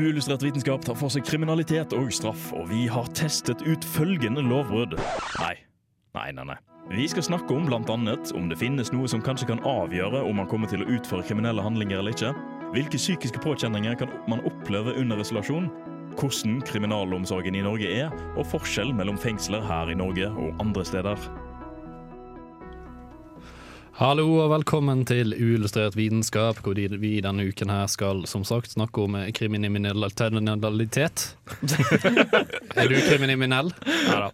Uillustrert vitenskap tar for seg kriminalitet og straff, og vi har testet ut følgende lovbrudd. Nei. Nei, nei, nei. Vi skal snakke om annet om det finnes noe som kanskje kan avgjøre om man kommer til å utføre kriminelle handlinger eller ikke. Hvilke psykiske påkjenninger kan man oppleve under isolasjon? Hvordan kriminalomsorgen i Norge er, og forskjell mellom fengsler her i Norge og andre steder. Hallo og velkommen til Uillustrert vitenskap, hvor vi denne uken her skal som sagt snakke om kriminalitet. er du kriminell? Ja da.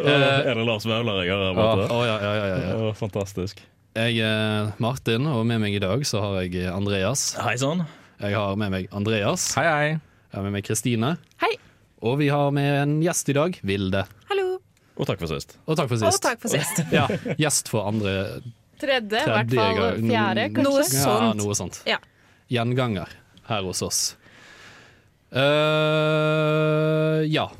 er det Lars Vaular jeg har borte? ja, ja, ja, ja, ja. Å, fantastisk. Jeg er Martin, og med meg i dag så har jeg Andreas. Hei sann. Jeg har med meg Andreas. Hei, hei. Jeg har med meg Kristine. Hei. Og vi har med en gjest i dag, Vilde. Hallo. Og takk for sist. Og takk for sist. Og takk for sist. Ja, gjest for andre Tredje, i hvert fall fjerde, kanskje. Noe Ja, noe sånt. Ja. Gjenganger her hos oss. Uh, ja.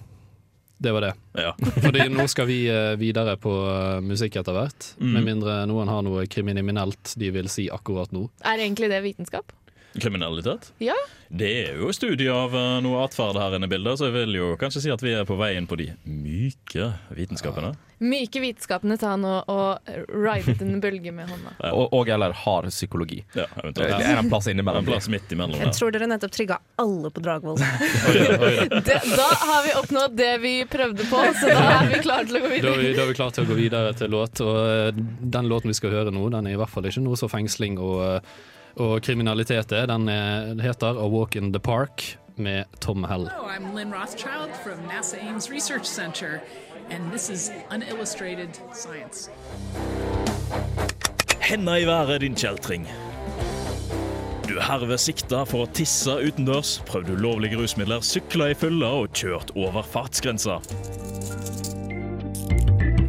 Det var det. Ja. Fordi nå skal vi eh, videre på eh, musikk etter hvert. Mm. Med mindre noen har noe kriminelt de vil si akkurat nå. Er egentlig det vitenskap? Kriminalitet? Ja. Det er jo studie av eh, noe atferd her inne i bildet, så jeg vil jo kanskje si at vi er på vei inn på de myke vitenskapene. Myke vitenskapene tar nå og ride en bølge med hånda. Ja. Og, og eller hard psykologi. Ja, Det er en plass innimellom. En plass midt imellom Jeg tror dere nettopp trigga alle på Dragvoll. Da har vi oppnådd det vi prøvde på, så da er vi klare til å gå Da er videre. vi, da er vi klare til å gå videre til låt. Og eh, den låten vi skal høre nå, den er i hvert fall ikke noe så fengsling og, eh, og kriminalitet er. Den er, heter A Walk in the Park med Tom Hell. Hello, I'm Lynn Rothschild from NASA Ames Research Center, and this is Unillustrated Science. Henda i været, din kjeltring. Du er herved sikta for å tisse utendørs, prøvd ulovlige rusmidler, sykla i fylla og kjørt over fartsgrensa.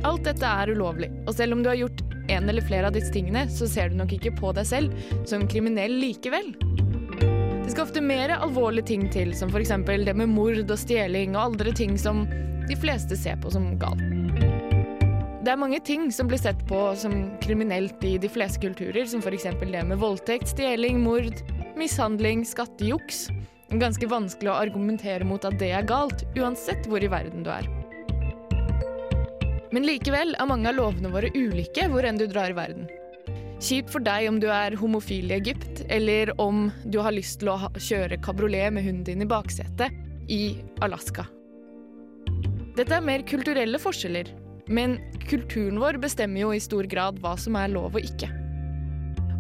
Alt dette er ulovlig, og selv om du har gjort en eller flere av disse tingene, så ser du nok ikke på deg selv som kriminell likevel. Det skal ofte mer alvorlige ting til, som f.eks. det med mord og stjeling og andre ting som de fleste ser på som galt. Det er mange ting som blir sett på som kriminelt i de fleste kulturer, som f.eks. det med voldtekt, stjeling, mord, mishandling, skattejuks. Ganske vanskelig å argumentere mot at det er galt, uansett hvor i verden du er. Men likevel er mange av lovene våre ulike hvor enn du drar i verden. Kjipt for deg om du er homofil i Egypt, eller om du har lyst til å kjøre kabriolet med hunden din i baksetet i Alaska. Dette er mer kulturelle forskjeller, men kulturen vår bestemmer jo i stor grad hva som er lov og ikke.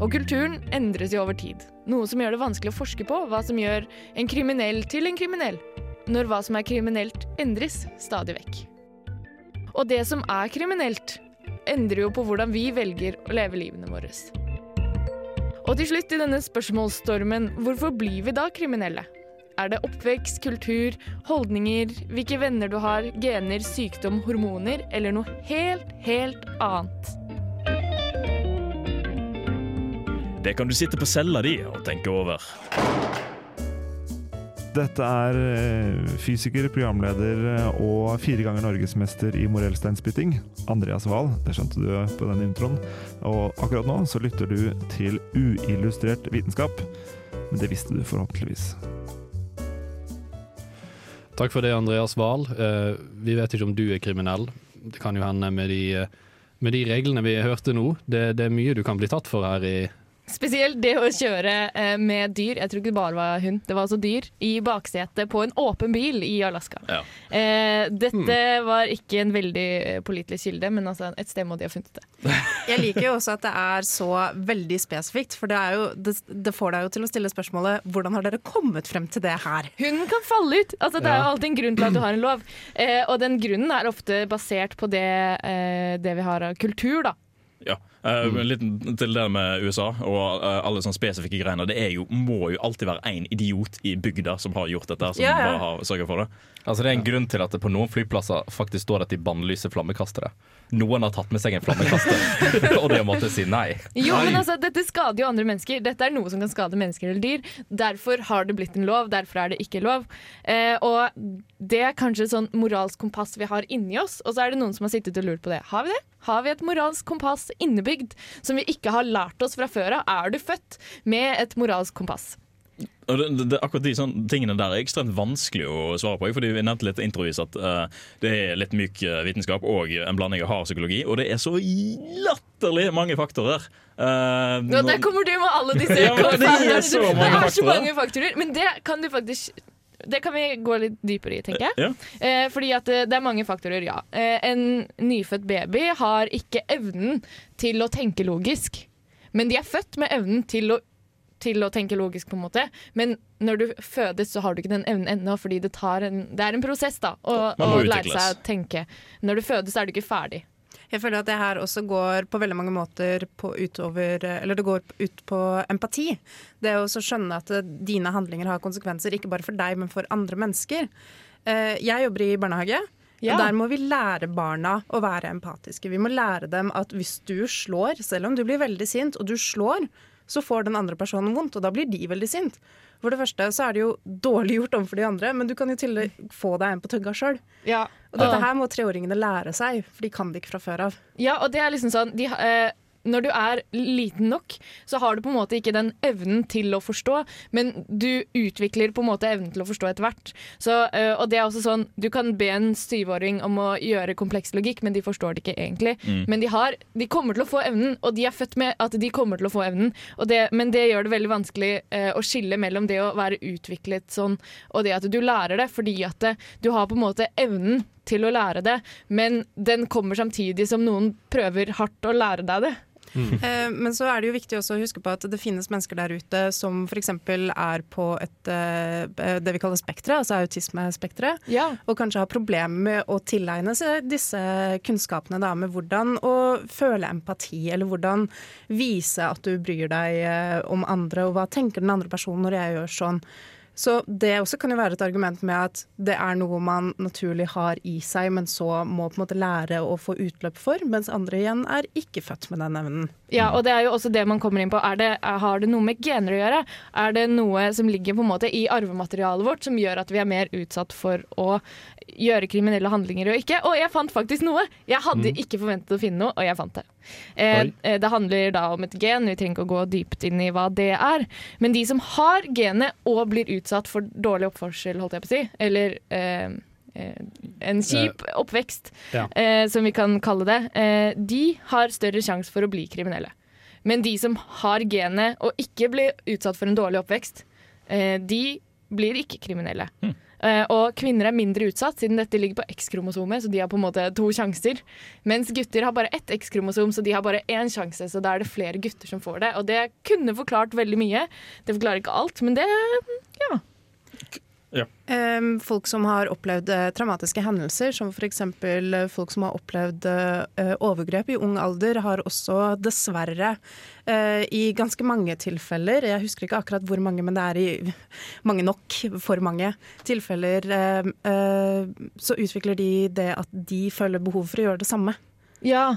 Og kulturen endres jo over tid, noe som gjør det vanskelig å forske på hva som gjør en kriminell til en kriminell, når hva som er kriminelt endres stadig vekk. Og det som er kriminelt, endrer jo på hvordan vi velger å leve livene våre. Og til slutt i denne spørsmålsstormen, hvorfor blir vi da kriminelle? Er det oppvekst, kultur, holdninger, hvilke venner du har, gener, sykdom, hormoner, eller noe helt, helt annet? Det kan du sitte på cella di og tenke over. Dette er eh, fysiker, programleder eh, og fire ganger norgesmester i morellsteinspytting, Andreas Wahl. Det skjønte du på den introen. Og akkurat nå så lytter du til uillustrert vitenskap. Men det visste du forhåpentligvis. Takk for det, Andreas Wahl. Eh, vi vet ikke om du er kriminell. Det kan jo hende med de, med de reglene vi hørte nå. Det, det er mye du kan bli tatt for her i Spesielt det å kjøre eh, med dyr, jeg tror ikke det bare var hund, det var altså dyr, i baksetet på en åpen bil i Alaska. Ja. Eh, dette var ikke en veldig eh, pålitelig kilde, men altså et sted må de ha funnet det. Jeg liker jo også at det er så veldig spesifikt, for det, er jo, det, det får deg jo til å stille spørsmålet hvordan har dere kommet frem til det her? Hunden kan falle ut! Altså, det er jo alltid en grunn til at du har en lov. Eh, og den grunnen er ofte basert på det, eh, det vi har av kultur, da. Ja, Uh, men litt til det med USA og uh, alle sånne spesifikke greiene. Det er jo, må jo alltid være én idiot i bygda som har gjort dette, som ja. bare har sørget for det. Altså Det er en grunn til at det på noen flyplasser faktisk står at de bannlyser flammekastere. Noen har tatt med seg en flammekaster, og de har måttet si nei. Jo, men altså, Dette skader jo andre mennesker. Dette er noe som kan skade mennesker eller dyr. Derfor har det blitt en lov, derfor er det ikke lov. Eh, og Det er kanskje et sånn moralsk kompass vi har inni oss, og så er det noen som har sittet og lurt på det. Har vi det? Har vi et moralsk kompass innebygd som vi ikke har lært oss fra før av? Er du født med et moralsk kompass? Og det, det, akkurat de sånne tingene der er ekstremt vanskelig å svare på. Fordi Vi nevnte litt introvis at uh, det er litt myk eh, vitenskap og en blanding av hard psykologi. Og det er så latterlig mange faktorer. Uh, Og der kommer du med alle disse Ja, men det er så Det mange er så faktorer. mange faktorer. Men det kan du faktisk det kan vi gå litt dypere i, tenker jeg. Ja. Eh, fordi at det er mange faktorer, ja. Eh, en nyfødt baby har ikke evnen til å tenke logisk. Men de er født med evnen til å, til å tenke logisk, på en måte. Men når du fødes, så har du ikke den evnen ennå, fordi det, tar en, det er en prosess da, å, å lære seg å tenke. Når du fødes, er du ikke ferdig. Jeg føler at det her også går på veldig mange måter på utover Eller det går ut på empati. Det å skjønne at dine handlinger har konsekvenser, ikke bare for deg, men for andre mennesker. Eh, Jeg jobber i barnehage. Ja. Og Der må vi lære barna å være empatiske. Vi må lære dem at hvis du slår, selv om du blir veldig sint, og du slår, så får den andre personen vondt, og da blir de veldig sint. For det første så er det jo dårlig gjort overfor de andre, men du kan jo til og med få deg en på tugga sjøl. Ja. Og dette her må treåringene lære seg, for de kan det ikke fra før av. Ja, og det er liksom sånn de, eh, Når du er liten nok, så har du på en måte ikke den evnen til å forstå, men du utvikler på en måte evnen til å forstå etter hvert. Så, eh, og det er også sånn, Du kan be en syvåring om å gjøre kompleks logikk, men de forstår det ikke egentlig. Men de, har, de kommer til å få evnen, og de er født med at de kommer til å få evnen. Det, men det gjør det veldig vanskelig eh, å skille mellom det å være utviklet sånn, og det at du lærer det, fordi at det, du har på en måte evnen til å lære det, men den kommer samtidig som noen prøver hardt å lære deg det. Eh, Men så er det jo viktig også å huske på at det finnes mennesker der ute som f.eks. er på et, eh, det vi kaller spekteret, altså autismespekteret, Ja. og kanskje har problemer med å tilegne seg disse kunnskapene da, med hvordan å føle empati, eller hvordan vise at du bryr deg eh, om andre, og hva tenker den andre personen når jeg gjør sånn. Så det også kan jo være et argument med at det er noe man naturlig har i seg, men så må på en måte lære å få utløp for, mens andre igjen er ikke født med den evnen. Ja, og det er jo også det man kommer inn på. Det, har det noe med gener å gjøre? Er det noe som ligger på en måte i arvematerialet vårt som gjør at vi er mer utsatt for å gjøre kriminelle handlinger og ikke? Og jeg fant faktisk noe! Jeg hadde ikke forventet å finne noe, og jeg fant det. Eh, eh, det handler da om et gen, vi trenger ikke å gå dypt inn i hva det er. Men de som har genet og blir utsatt for dårlig oppførsel, holdt jeg på å si, eller eh, en kjip oppvekst, ja. eh, som vi kan kalle det, eh, de har større sjanse for å bli kriminelle. Men de som har genet og ikke blir utsatt for en dårlig oppvekst, eh, de blir ikke kriminelle. Eh, og kvinner er mindre utsatt, siden dette ligger på X-kromosomet, så de har på en måte to sjanser. Mens gutter har bare ett X-kromosom, så de har bare én sjanse. Så da er det flere gutter som får det. Og det kunne forklart veldig mye. Det forklarer ikke alt, men det ja. Em, folk som har opplevd eh, traumatiske hendelser, som f.eks. Uh, folk som har opplevd eh, overgrep i ung alder, har også dessverre eh, i ganske mange tilfeller, jeg husker ikke akkurat hvor mange, men det er i mange nok, for mange tilfeller, eh, eh, så utvikler de det at de føler behov for å gjøre det samme. ja.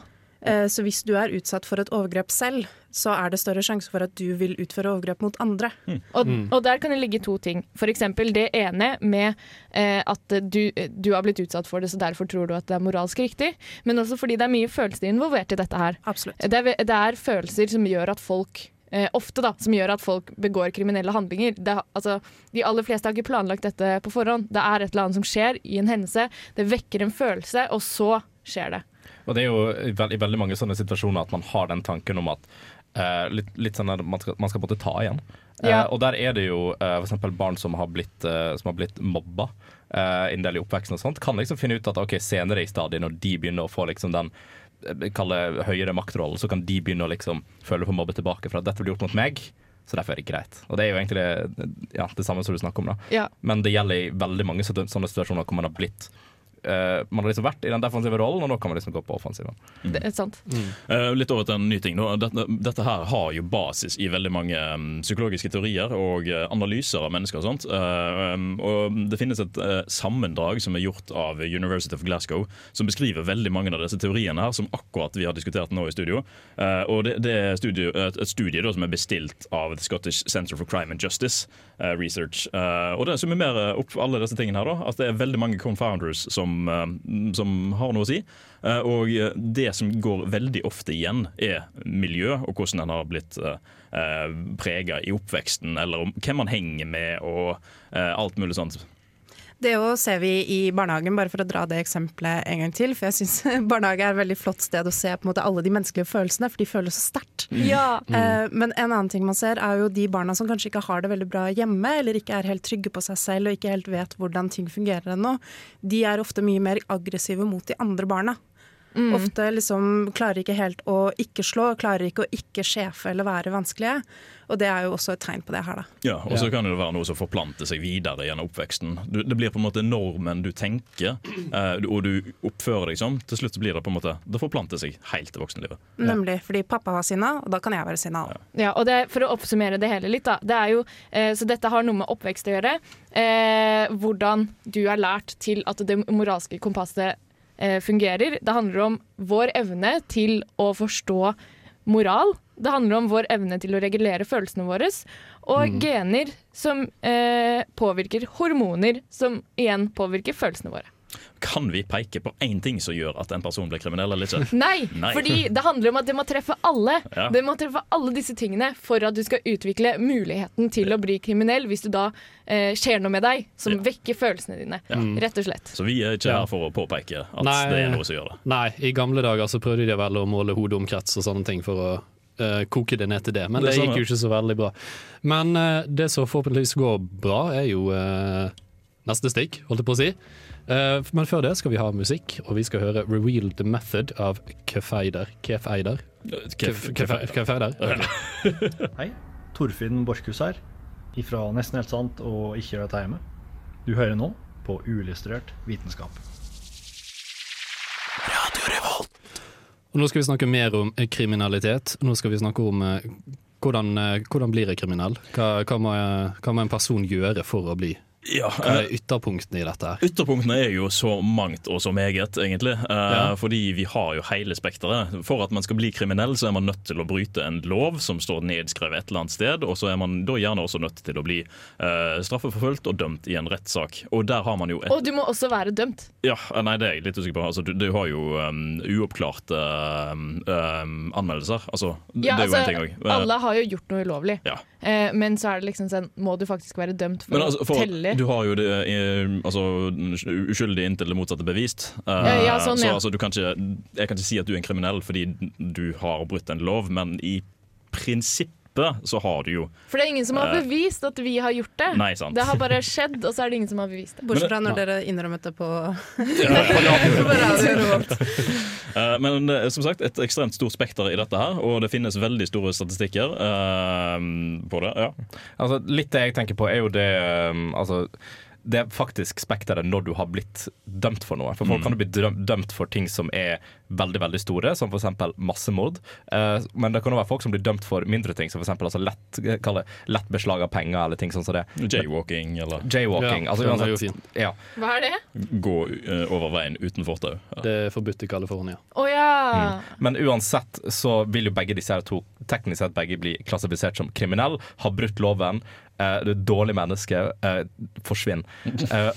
Eh, Så hvis du er utsatt for et overgrep selv, så er det større sjanse for at du vil utføre overgrep mot andre. Og, og der kan det ligge to ting. F.eks. det ene med eh, at du, du har blitt utsatt for det, så derfor tror du at det er moralsk riktig. Men også fordi det er mye følelser involvert i dette her. Absolutt. Det er, det er følelser som gjør at folk eh, Ofte da, som gjør at folk begår kriminelle handlinger. Det, altså, de aller fleste har ikke planlagt dette på forhånd. Det er et eller annet som skjer i en hendelse. Det vekker en følelse, og så skjer det. Og det er jo i veld- i veldig mange sånne situasjoner at man har den tanken om at uh, litt, litt sånn at man skal, man skal på en måte ta igjen. Ja. Uh, og der er det jo uh, f.eks. barn som har blitt, som har blitt mobba uh, en del i oppveksten og sånt, kan liksom finne ut at ok, senere i stadiet, når de begynner å få liksom den eh, kalle høyere maktrollen, så kan de begynne å liksom føle på mobbe tilbake for at dette blir gjort mot meg. Så derfor er det greit. Og det er jo egentlig det, ja, det samme som du snakker om. da Ja. Men det gjelder i veldig mange sånne situasjoner hvor man har blitt uh, man har liksom vært i den defensive rollen, og nå kan man liksom gå på offensiven. Mm. Det er sant. Mm. Uh, litt over til en ny ting. Dette, dette, her har jo basis i veldig mange um, psykologiske teorier og uh, analyser av mennesker og sånt. Um, og det finnes et sammendrag som er gjort av University of Glasgow, som beskriver veldig mange av disse teoriene her, som akkurat vi har diskutert nå i studio. og det, det er studio, et, et studie da, som er bestilt av The Scottish Center for Crime and Justice Research. og det summerer opp alle disse tingene her, da, at det er veldig mange confounders som, eh, som har noe å si. Eh, og det som går veldig ofte igjen, er miljø, og hvordan en har blitt prega i oppveksten, eller hvem man henger med, og alt mulig sånt. Det òg ser vi i barnehagen, bare for å dra det eksempelet en gang til. For jeg syns barnehage er et veldig flott sted å se på en måte alle de menneskelige følelsene, for de føles så sterkt. Mm. Ja. Mm. Men en annen ting man ser, er jo de barna som kanskje ikke har det veldig bra hjemme, eller ikke er helt trygge på seg selv og ikke helt vet hvordan ting fungerer ennå. De er ofte mye mer aggressive mot de andre barna. Mm. Ofte liksom klarer ikke helt å ikke slå, klarer ikke å ikke sjefe eller være vanskelige. Og det er jo også et tegn på det her, da. Ja, og så kan det være noe som forplanter seg videre gjennom oppveksten. Du, det blir på en måte normen du tenker, eh, og du oppfører deg som. Til slutt blir det på en måte Det forplanter seg helt til voksenlivet. Ja. Nemlig. Fordi pappa var sinna, og da kan jeg være sinna òg. Ja. ja, og det, for å oppsummere det hele litt, da. Det er jo, eh, så dette har noe med oppvekst å gjøre. Eh, hvordan du er lært til at det moralske kompasset fungerer. Det handler om vår evne til å forstå moral. Det handler om vår evne til å regulere følelsene våre. Og mm. gener som eh, påvirker hormoner, som igjen påvirker følelsene våre. Kan vi peke på én ting som gjør at en person blir kriminell eller ikke? Nei, Nei. fordi det handler om at det må treffe alle. Ja. Det må treffe alle disse tingene for at du skal utvikle muligheten til å bli kriminell, hvis du da eh, skjer noe med deg som ja. vekker følelsene dine. Ja. Rett og slett. Så vi er ikke her for å påpeke at Nei. det er noe som gjør det. Nei, i gamle dager så prøvde de vel å måle hodeomkrets og sånne ting for å Uh, koke det ned til det. Men det, det gikk jo ikke så veldig bra. Men uh, det som forhåpentligvis går bra, er jo uh, neste stikk, holdt jeg på å si. Uh, men før det skal vi ha musikk, og vi skal høre 'Reveal the Method' av Kefeider. Kefeider? Kefeider? Hei. Torfinn Borchhus her, ifra Nesten helt sant og Ikke gjør dette hjemme. Du hører nå på Uillustrert vitenskap. Radio Revolt. Og nå skal vi snakke mer om kriminalitet. Nå skal vi snakke om uh, hvordan, uh, hvordan blir jeg kriminell? Hva, hva, må, hva må en person gjøre for å bli ja, Hva er eh, ytterpunktene i dette? her? Ytterpunktene er jo så mangt og så meget, egentlig. Eh, ja. Fordi vi har jo hele spekteret. For at man skal bli kriminell, så er man nødt til å bryte en lov som står nedskrevet et eller annet sted. Og så er man da gjerne også nødt til å bli uh, straffeforfulgt og dømt i en rettssak. Og der har man jo et... Og du må også være dømt. Ja, nei, det er jeg litt usikker på. Altså, du, du, har jo um, uoppklarte um, um, anmeldelser. Altså, ja, det er jo altså, en ting òg. Alle har jo gjort noe ulovlig. Ja. Men så er det liksom sånn, må du faktisk være dømt for, altså, for å telle du har jo det eh, altså, uskyldig inntil det motsatte bevist. Ja, ja, sånn, så altså, kan ikke, jeg kan ikke si at du er en kriminell fordi du har brutt en lov, men i prinsipp så har du jo For det er ingen som har eh, bevist at vi har gjort det. Nei, sant. Det har bare skjedd, og så er det ingen som har bevist det. Bortsett fra når dere innrømmet det på, uh, Men uh, som sagt, et ekstremt stort spekter i dette her, og det finnes veldig store statistikker uh, på det. Ja. Altså, litt det jeg tenker på, er jo det um, altså det er faktisk spekteret når du har blitt dømt for noe. For Folk mm. kan jo bli dømt for ting som er veldig veldig store, som f.eks. massemord. Uh, men det kan også være folk som blir dømt for mindre ting, som f.eks. Altså lett, lett beslag av penger eller ting sånn som det. Jaywalking eller Jaywalking, ja, altså, uansett, ja. Hva er det? Gå uh, over veien uten fortau. Ja. Det er forbudt i California. Oh, ja. mm. Men uansett så vil jo begge disse her to teknisk sett begge bli klassifisert som kriminelle, har brutt loven uh, du er et dårlig menneske, uh, forsvinn. Uh,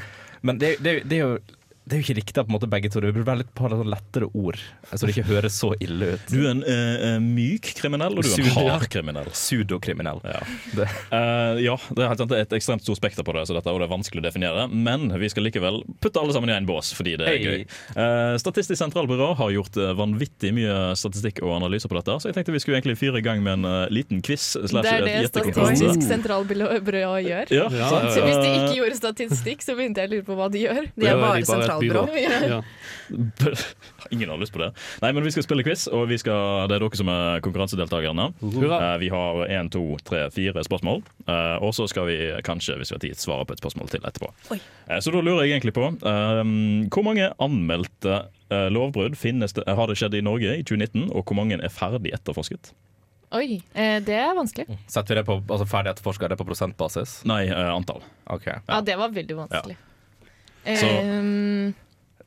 men det, det, det, er jo det er jo ikke riktig på en måte begge to. Det burde være litt på sånn lettere ord, så det ikke høres så ille ut. Du er en uh, myk kriminell, og du er en hard kriminell. Pseudokriminell. Ja. Det. Uh, ja, det er, helt sant et ekstremt stort spekter på det, så dette, og det er vanskelig å definere. Men vi skal likevel putte alle sammen i én bås, fordi det er hey. gøy. Uh, Statistisk sentralbyrå har gjort vanvittig mye statistikk og analyser på dette, så jeg tenkte vi skulle egentlig fyre i gang med en liten quiz. Det er det Statistisk sentralbyrå gjør. Ja, ja, så hvis de ikke gjorde statistikk, så begynte jeg å lure på hva de gjør. De er bare sentralbyrå Sosialbyrå. Ja. Ingen har lyst på det. Nei, men vi skal spille quiz, og vi skal, det er dere som er konkurransedeltakerne. Eh, vi har én, to, tre, fire spørsmål. Uh, og så skal vi kanskje, hvis vi har tid, svare på et spørsmål til etterpå. Eh, så da lurer jeg egentlig på eh, hvor mange anmeldte lovbrudd det, har det skjedd i Norge i 2019, og hvor mange er ferdig etterforsket? Oi, eh, det er vanskelig. Setter vi det på altså ferdig etterforska, er på prosentbasis? Nei, antall. Okay. Ja, det var veldig vanskelig. Så- um,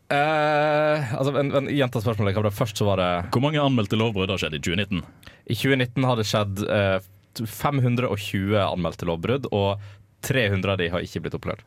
Eh, altså, en, en Gjenta spørsmålet. hva var det? Først så var det Hvor mange anmeldte lovbrudd har skjedd i 2019? I 2019 har det skjedd eh, 520 anmeldte lovbrudd, og 300 av de har ikke blitt opplørt.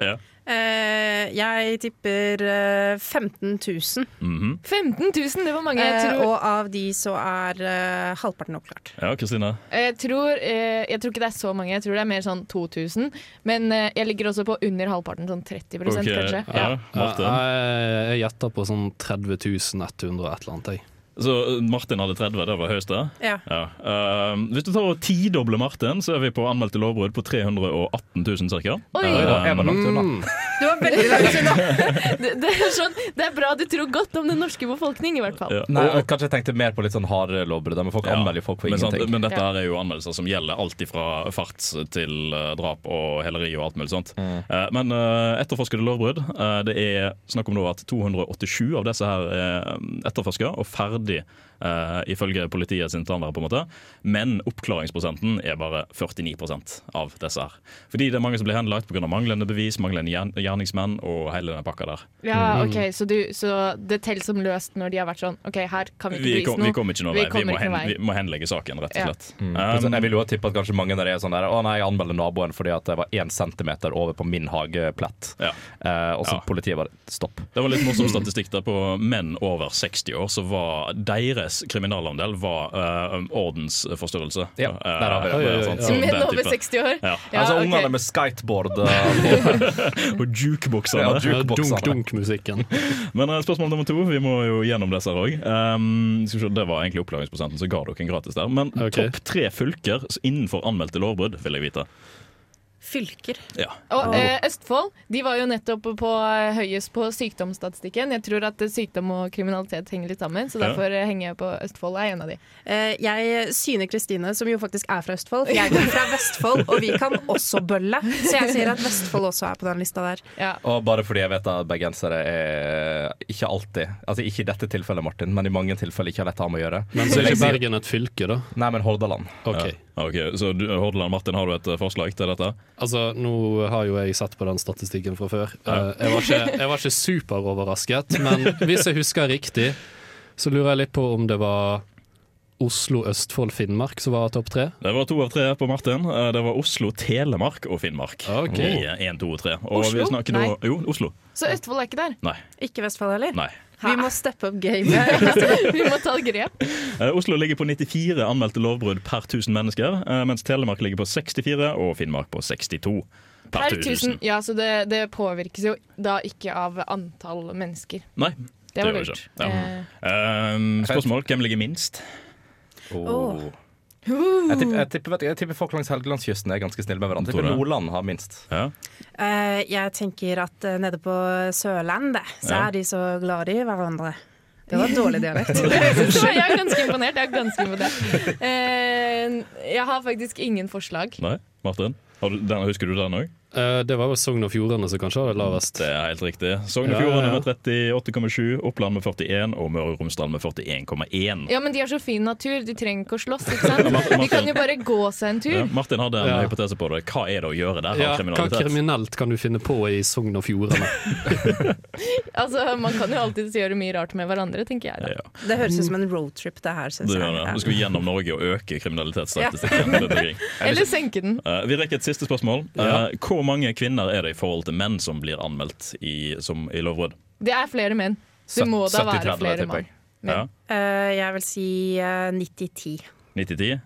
Ja. Eh, jeg tipper eh, 15 000. Mhm. 15 000, det var mange. Jeg Eh, tror, og av de så er eh, halvparten oppklart. ja, Kristina? jeg, tror, eh, jeg tror ikke det er så mange, jeg tror det er mer sånn 2000. Men eh, jeg ligger også på under halvparten, sånn 30 okay. kanskje. Ja, Ja. Jeg, jeg gjetter på sånn 30 100 et eller annet. Jeg. Så eh, Martin hadde 30, det var høyeste? Ja. Ja. Uh, hvis du tar og tidobler Martin, så er vi på anmeldte lovbrudd på 318 000 ca. Oi. Oi da, var veldig langt. Det, det, er sånn, det er bra du tror godt om den norske befolkning, i hvert fall. Ja. Nei, Og- Kanskje jeg tenkte mer på litt sånn hardere lovbrudd. Men folk Ja, anmelder folk for men, sant, ingenting. men dette her er jo anmeldelser som gjelder alt fra farts til eh, drap og heleri og alt mulig sånt. Mm. Eh, men uh, etterforskede lovbrudd eh, Det er snakk om nå at 287 av disse her er etterforska og ferdig eh, ifølge politiet sin standard, på en måte. Men oppklaringsprosenten er bare 49% av disse her. Fordi det er mange som blir henlagt pga. manglende bevis, manglende gjerningsmenn og hele den pakka der. Ja, ok, så, du, så det teller som løst når de har vært sånn OK, her kan vi ikke bevise kom, noe. vi kommer ikke noen Vi vei. Vi må, hen, vei. vi må henlegge saken, rett og Ja. slett. Mm. Um, jeg vil jo tippe at kanskje mange der er sånn der Å nei, jeg anmelder naboen fordi at det var én centimeter over på min hageplett. Ja. Uh, og så Ja. politiet bare stopp. Det var litt morsom statistikk der på menn over 60 år, så var deres kriminalandel var uh, ordensforstyrrelse. Ja, Eh, der har vi det. Oi, oi, oi, sant, ja. så Men den over 60 år? Ja. Ja, altså okay. ungene med skateboard eh, Og jukeboksene. Ja. Dunk-dunk-musikken. Men eh, spørsmål nummer to, vi må jo gjennom disse òg. Um, det var egentlig opplagingsprosenten, så ga dere en gratis der. Men okay. topp tre fylker innenfor anmeldte lovbrudd, vil jeg vite. Fylker. Ja. Og eh, Østfold de var jo nettopp på eh, høyest på sykdomsstatistikken. Jeg tror at eh, sykdom og kriminalitet henger litt sammen, så derfor ja. henger jeg på Østfold. er en av de. Eh, jeg syner Kristine, som jo faktisk er fra Østfold. Jeg kommer fra Vestfold, og vi kan også bølle. Så jeg sier at Vestfold også er på den lista der. Ja. Og bare fordi jeg vet at bergensere er ikke alltid Altså ikke i dette tilfellet, Martin, men i mange tilfeller ikke har dette med å gjøre. Men så er ikke Bergen et fylke, da? Nei, men Hordaland. Ok. Ok, Så du, Hordaland Martin, har du et eh, forslag til dette? Altså, Nå har jo jeg sett på den statistikken fra før. Ja. Eh, Jeg var ikke, jeg var ikke superoverrasket, men hvis jeg husker riktig, så lurer jeg litt på om det var Oslo, Østfold, Finnmark som var topp tre. Det var to av tre på Martin. Eh, Det var Oslo, Telemark og Finnmark. Ok. I én, to og tre. Og Oslo? Vi Nei. jo, Oslo. Så Østfold er ikke der. Nei. Ikke Vestfold heller. nei. Vi må steppe opp gamet. Vi må ta grep. Eh, Oslo ligger på 94 anmeldte lovbrudd per 1000 mennesker, eh, mens Telemark ligger på 64 og Finnmark på 62 per, Per 1000. 1000. Ja, så det, det påvirkes jo da ikke av antall mennesker. Nei. Det Det lurt. det ikke. Ja. Um, spørsmål hvem ligger minst? Oh. Jeg, tipper, jeg, tipper, vet du, jeg tipper folk langs Helgelandskysten er ganske snille med hverandre. Jeg tipper? Nordland har minst. Ja. Uh, jeg tenker at uh, nede på Sørlandet så Ja. er de så glade i hverandre. Det var dårlig dialekt. jeg er ganske imponert. Jeg er ganske imponert. Uh, jeg har faktisk ingen forslag. Nei? Martin? Har du, den, husker du den òg? Eh, Det var vel Sogn og Fjordane som kanskje hadde lavest. Det er helt riktig. Sogn og Fjordane ja, ja. med 38,7, Oppland med 41 og Møre og Romsdal med 41,1. Ja, men de har så fin natur, de trenger ikke å slåss, ikke sant? Martin- De kan jo bare gå seg en tur. Ja, Martin hadde en Ja. hypotese på det. Hva er det å gjøre der? Ja, hva kriminelt kan du finne på i Sogn og Fjordane? Altså, Man kan jo alltid gjøre mye rart med hverandre, tenker jeg. da. Ja, Det høres ut som en roadtrip, det her, det syns jeg. det. Ja. Nå skal vi gjennom Norge og øke kriminalitetsstatistikken. Eller senke den. Uh, vi rekker et siste spørsmål. Uh, Ja. hvor mange kvinner er det i forhold til menn som blir anmeldt i, som, i lovbrudd? Det er flere menn. Det må da være flere menn. Ja. Uh, jeg vil si uh, 90-10. 90-10?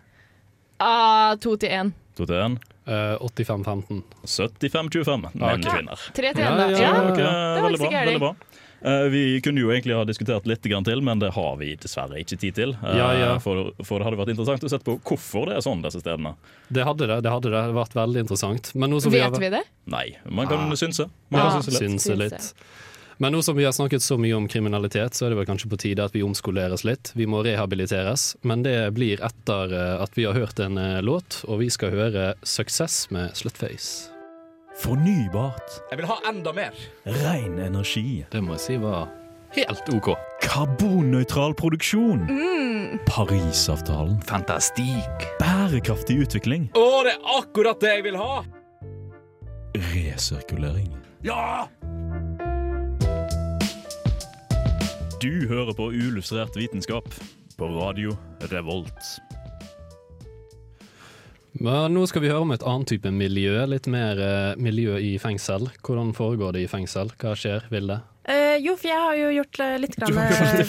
Uh, 2 til 1. 2 til 1? Eh, 85-15. 75-25 menn Ok. kvinner. 3 til 1, da. ja, Ja, ja. okay. det var veldig ikke så bra. gærent. Veldig bra. Eh, vi kunne jo egentlig ha diskutert litt til, men det har vi dessverre ikke tid til. Eh, Ja, ja. For, for det hadde vært interessant å sette på hvorfor det er sånn disse stedene. Det hadde det. Det hadde det vært veldig interessant. Men nå som Vet har vi det? Nei, man kan Ah. synse. Man Ah. kan synse litt. synse litt. Men nå som vi har snakket så mye om kriminalitet, så er det vel kanskje på tide at vi omskoleres litt. Vi må rehabiliteres, men det blir etter eh, at vi har hørt en låt, og vi skal høre 'Success' med Slutface. Fornybart. Jeg vil ha enda mer! Ren energi. Det må jeg si var helt OK. Karbonnøytral produksjon. Parisavtalen. Fantastikk! Bærekraftig utvikling. Å, det er akkurat det jeg vil ha! Resirkulering. Ja! Du hører på Uillustrert vitenskap på radio Revolt. Men nå skal vi høre om et annet type miljø, litt mer eh, miljø i fengsel. Hvordan foregår det i fengsel? Hva skjer, Vilde? Eh, jo, for jeg har jo gjort eh, litt grann, eh,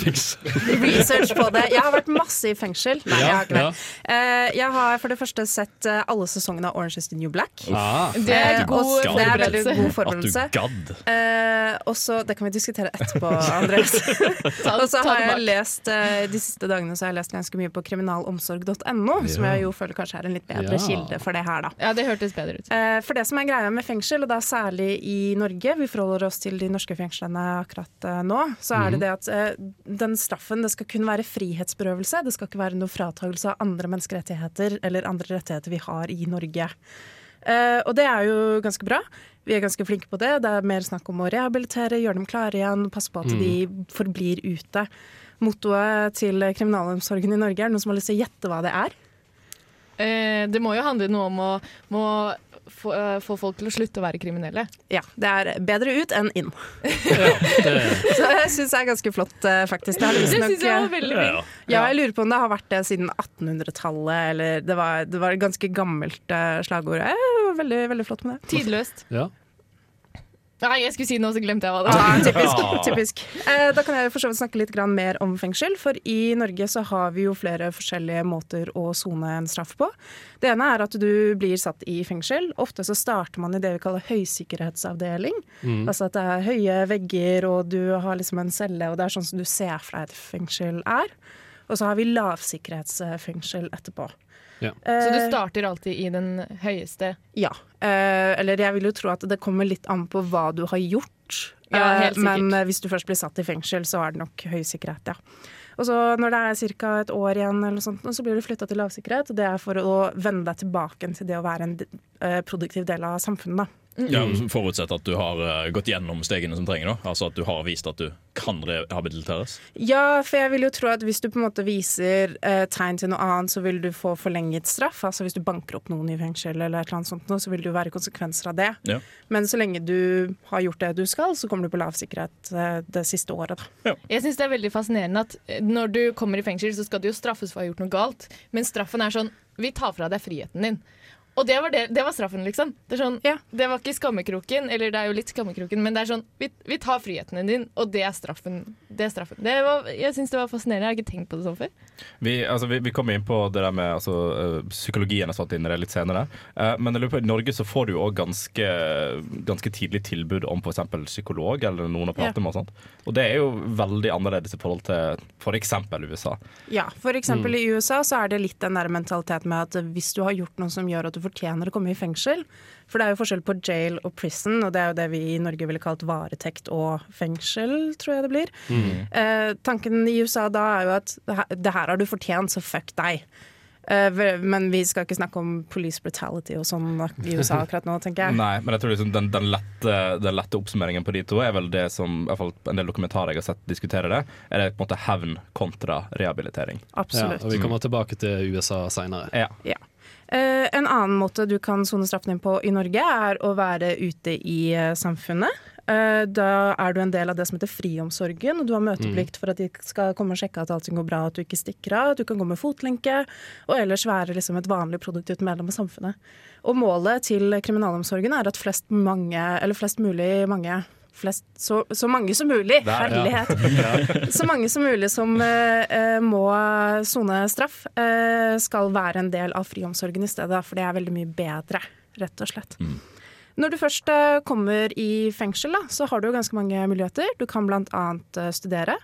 research på det. Jeg har vært masse i fengsel. Nei, jeg har ikke det. ja. Eh, jeg har for det første sett eh, alle sesongene av Orange is the New Black. Ah, Det er Eh, god det er veldig forberedelse. god At du gadd. Eh, også, Det kan vi diskutere etterpå, Andres. Og så har jeg lest eh, de siste dagene så har jeg lest ganske mye på kriminalomsorg.no, som jeg jo føler kanskje er en litt bedre Ja. kilde for det her, da. Ja, det hørtes bedre ut. Eh, For det som er greia med fengsel, og da særlig i Norge, vi forholder oss til de norske fengslene akkurat eh, nå, så er det det at eh, den straffen det skal kun være frihetsberøvelse. Det skal ikke være noe fratagelse av andre menneskerettigheter eller andre rettigheter vi har i Norge. Eh, og det er jo ganske bra. Vi er ganske flinke på det. Det er mer snakk om å rehabilitere, gjøre dem klare igjen, passe på at de forblir ute. Mottoet til kriminalomsorgen i Norge, er noen som har lyst til å gjette hva det er? Eh, det må jo handle noe om å må få, eh, få folk til å slutte å være kriminelle. Ja, det er bedre ut enn inn. ja, det, Så jeg syns det er ganske flott, eh, faktisk. Det, Det syns jeg var veldig fint. ja. ja, jeg lurer på om det har vært det siden 1800-tallet, eller det var, det var et ganske gammelt eh, slagord. Eh, veldig, veldig flott med det. Tidløst. ja. Nei, jeg skulle si noe, så glemte jeg hva det var. Ah, typisk. typisk. Eh, da kan jeg for så vidt snakke litt grann mer om fengsel. For i Norge så har vi jo flere forskjellige måter å sone en straff på. Det ene er at du blir satt i fengsel. Ofte så starter man i det vi kaller høysikkerhetsavdeling. Altså at det er høye vegger, og du har liksom en celle, og det er sånn som du ser for deg et fengsel er. Og så har vi lavsikkerhetsfengsel etterpå. Ja. Så du Eh, starter alltid i den høyeste. Ja. Eh, eller jeg vil jo tro at det kommer litt an på hva du har gjort. Ja, Eh, Men eh, hvis du først blir satt i fengsel, så er det nok høy sikkerhet, ja. Og så når det er ca. et år igjen, eller sånt, så blir du flytta til lavsikkerhet. Og det er for å vende deg tilbake til det å være en eh, produktiv del av samfunnet. Ja, Forutsett at du har eh, gått gjennom stegene som trenger. da Altså at du har vist at du kan rehabiliteres. Ja, for jeg vil jo tro at hvis du på en måte viser eh, tegn til noe annet, så vil du få forlenget straff. Altså hvis du banker opp noen i fengsel eller et eller annet sånt, så vil det jo være konsekvenser av det. Ja. Men så lenge du har gjort det du skal, så kommer du på lavsikkerhet eh, det siste året. Da. Jeg syns det er veldig fascinerende at eh, når du kommer i fengsel, så skal du jo straffes for å ha gjort noe galt. Men straffen er sånn Vi tar fra deg friheten din. Og det var, det, det var straffen, liksom. Det, er sånn, Ja. det var ikke skammekroken, eller det er jo litt skammekroken, men det er sånn Vi, vi tar friheten din, og det er straffen. Det er straffen. Det var, jeg syns det var fascinerende. Jeg har ikke tenkt på det sånn før. Vi, altså, vi, vi kommer inn på det der med altså, eh, psykologien og sånt inn i det litt senere. Uh, men jeg lurer på, i Norge så får du jo òg ganske, ganske tidlig tilbud om f.eks. psykolog eller noen å prate med. og sånt. Og det er jo veldig annerledes i forhold til f.eks. USA. Ja, for eksempel i USA så er det litt den der mentaliteten med at hvis du har gjort noe som gjør at du fortjener å komme i fengsel For det er jo forskjell på jail og prison, og det er jo det vi i Norge ville kalt varetekt og fengsel, tror jeg det blir. Eh, tanken i USA da er jo at det her- har du fortjent, så fuck deg. Eh, men vi skal ikke snakke om police brutality og sånn i USA akkurat nå, tenker jeg. Nei, men jeg tror liksom den, den, lette, den lette oppsummeringen på de to er vel det som i hvert fall en del dokumentarer jeg har sett diskutere det, er det på en måte hevn kontra rehabilitering. ja, Absolutt. og vi kommer tilbake til USA seinere. Ja. Ja. Eh, en annen måte du kan sone straffen din på i Norge, er å være ute i eh, samfunnet. Eh, da er du en del av det som heter friomsorgen, og du har møteplikt for at de skal komme og sjekke at allting går bra, at du ikke stikker av, at du kan gå med fotlenke, og ellers være liksom et vanlig produktivt medlem av samfunnet. Og målet til kriminalomsorgen er at flest, mange, flest mulig mange Flest, så, så mange som mulig, Der, ja. Så mange som mulig som eh, eh, må sone straff, eh, skal være en del av friomsorgen i stedet, for det er veldig mye bedre, rett og slett. Når du først eh, kommer i fengsel, da, så har du jo ganske mange muligheter. Du kan bl.a. studere.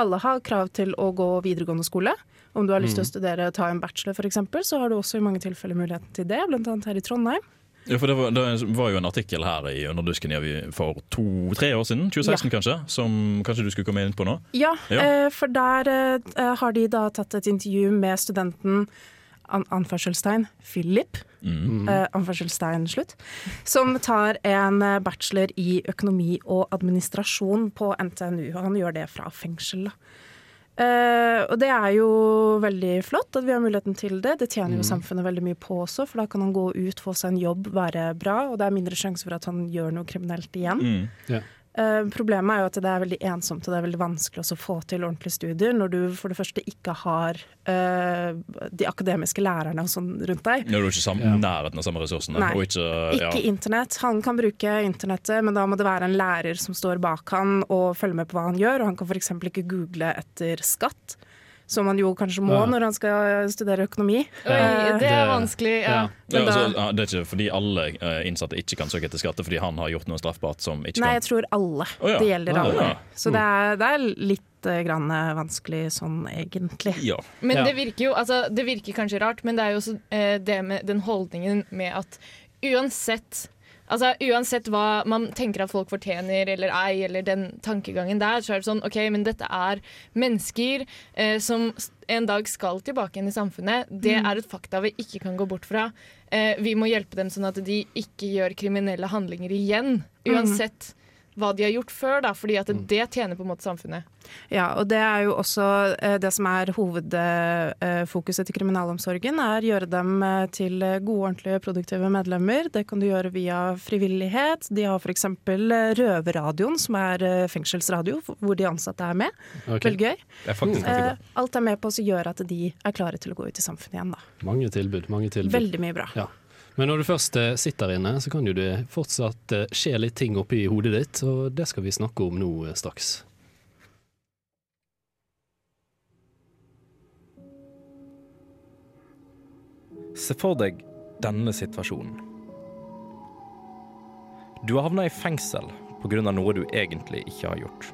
Alle har krav til å gå videregående skole. Om du har lyst til å studere og ta en bachelor f.eks., så har du også i mange tilfeller muligheten til det, bl.a. her i Trondheim. Ja, for det var, det var, jo en artikkel her i Underdusken for to-tre år siden, 2016 ja. kanskje, som kanskje du skulle komme inn på nå? Ja, ja. Eh, for der eh, har de da tatt et intervju med studenten an anførselstegn Philip. Mm. Anførselstegn slutt. Som tar en bachelor i økonomi og administrasjon på NTNU. Og han gjør det fra fengsel. da. Uh, og det er jo veldig flott at vi har muligheten til det. Det tjener jo mm. samfunnet veldig mye på også, for da kan han gå ut, få seg en jobb, være bra, og det er mindre sjanse for at han gjør noe kriminelt igjen. Mm. Yeah. Uh, problemet er jo at det er veldig ensomt og det er veldig vanskelig å få til ordentlige studier når du for det første ikke har uh, de akademiske lærerne og sånn rundt deg. Når du ikke sam ja. nærheten av samme ressursene? Nei, ikke, ja. ikke, internett. Han kan bruke internettet, men da må det være en lærer som står bak han og følger med på hva han gjør. og Han kan f.eks. ikke google etter skatt som man jo kanskje må ja. når han skal studere økonomi. Oi, det er vanskelig, ja. ja altså, det er ikke fordi alle eh, innsatte ikke kan søke etter skatte, fordi han har gjort noe straffbart som ikke kan Nei, jeg tror alle. Oh, det gjelder alle. Så det er, det er litt eh, grann eh, vanskelig sånn egentlig. Ja. Men det virker jo altså, Det virker kanskje rart, men det er jo også eh, det med den holdningen med at uansett Altså Uansett hva man tenker at folk fortjener eller ei, eller den tankegangen der, så er det sånn OK, men dette er mennesker eh, som en dag skal tilbake igjen i samfunnet. Det mm. er et fakta vi ikke kan gå bort fra. Eh, vi må hjelpe dem sånn at de ikke gjør kriminelle handlinger igjen. Mm. Uansett hva de har gjort før, da, fordi at mm. det tjener på en måte samfunnet. Ja, og det er jo også eh, det som er hovedfokuset til kriminalomsorgen, er gjøre dem eh, til gode, ordentlige, produktive medlemmer. Det kan du gjøre via frivillighet. De har f.eks. Røverradioen, som er eh, fengselsradio, hvor de ansatte er med. Okay. Veldig gøy. Er Alt er med på å gjøre at de er klare til å gå ut i samfunnet igjen. Da. Mange tilbud. mange tilbud. Veldig mye bra. Ja. Men når du først eh, sitter inne, så kan jo det fortsatt eh, skje litt ting oppi hodet ditt, og det skal vi snakke om nå eh, straks. Se for deg denne situasjonen. Du har havna i fengsel pga. noe du egentlig ikke har gjort.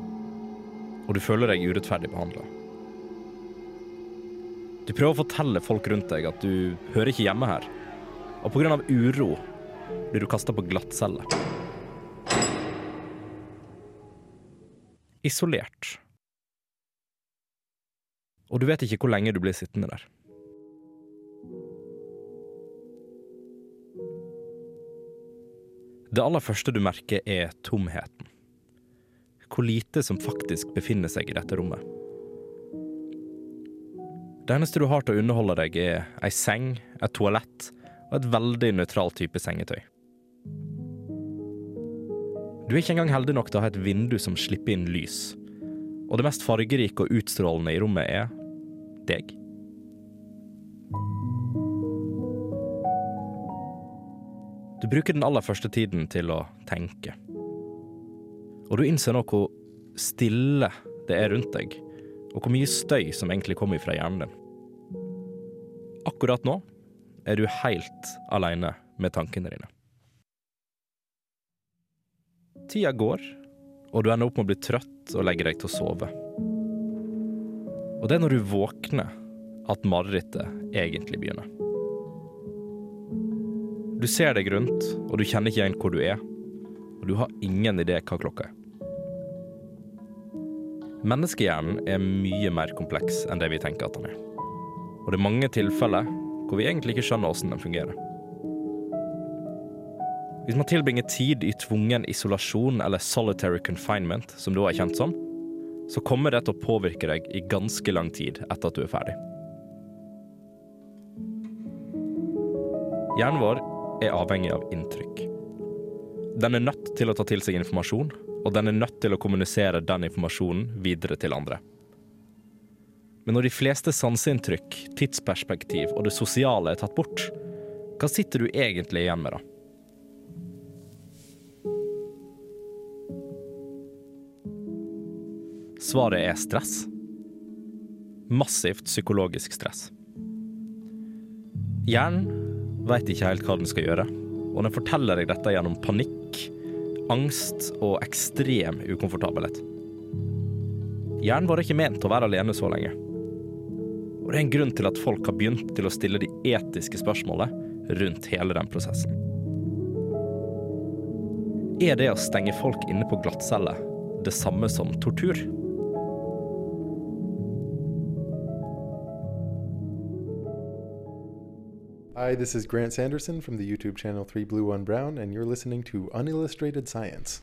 Og du føler deg urettferdig behandla. Du prøver å fortelle folk rundt deg at du hører ikke hjemme her, og pga. uro blir du kasta på glattcelle. Isolert. Og du vet ikke hvor lenge du blir sittende der. Det aller første du merker, er tomheten. Hvor lite som faktisk befinner seg i dette rommet. Det eneste du har til å underholde deg, er ei seng, et toalett og et veldig nøytralt type sengetøy. Du er ikke engang heldig nok til å ha et vindu som slipper inn lys, og det mest fargerike og utstrålende i rommet er deg. Du bruker den aller første tiden til å tenke. Og du innser nå hvor stille det er rundt deg, og hvor mye støy som egentlig kommer fra hjernen din. Akkurat nå er du helt aleine med tankene dine. Tida går, og du ender opp med å bli trøtt og legge deg til å sove. Og det er når du våkner at marerittet egentlig begynner. Du ser deg rundt, og du kjenner ikke igjen hvor du er. Og du har ingen idé hva klokka er. Menneskehjernen er mye mer kompleks enn det vi tenker at den er. Og det er mange tilfeller hvor vi egentlig ikke skjønner hvordan den fungerer. Hvis man tilbringer tid i tvungen isolasjon eller solitary confinement, som du er kjent som, så kommer det til å påvirke deg i ganske lang tid etter at du er ferdig. Hjernen vår er avhengig av inntrykk. Den er nødt til å ta til seg informasjon, og den er nødt til å kommunisere den informasjonen videre til andre. Men når de fleste sanseinntrykk, tidsperspektiv og det sosiale er tatt bort, hva sitter du egentlig igjen med, da? Svaret er stress. Massivt psykologisk stress. Hjernen veit ikke helt hva den skal gjøre, og den forteller deg dette gjennom panikk, angst og ekstrem ukomfortabelhet. Hjernen var ikke ment å være alene så lenge. Og det er en grunn til at folk har begynt til å stille de etiske spørsmålene rundt hele den prosessen. Er det å stenge folk inne på glattcelle det samme som tortur? Hi, this is Grant Sanderson from the YouTube channel 3 Blue 1 Brown, and you're listening to Unillustrated Science.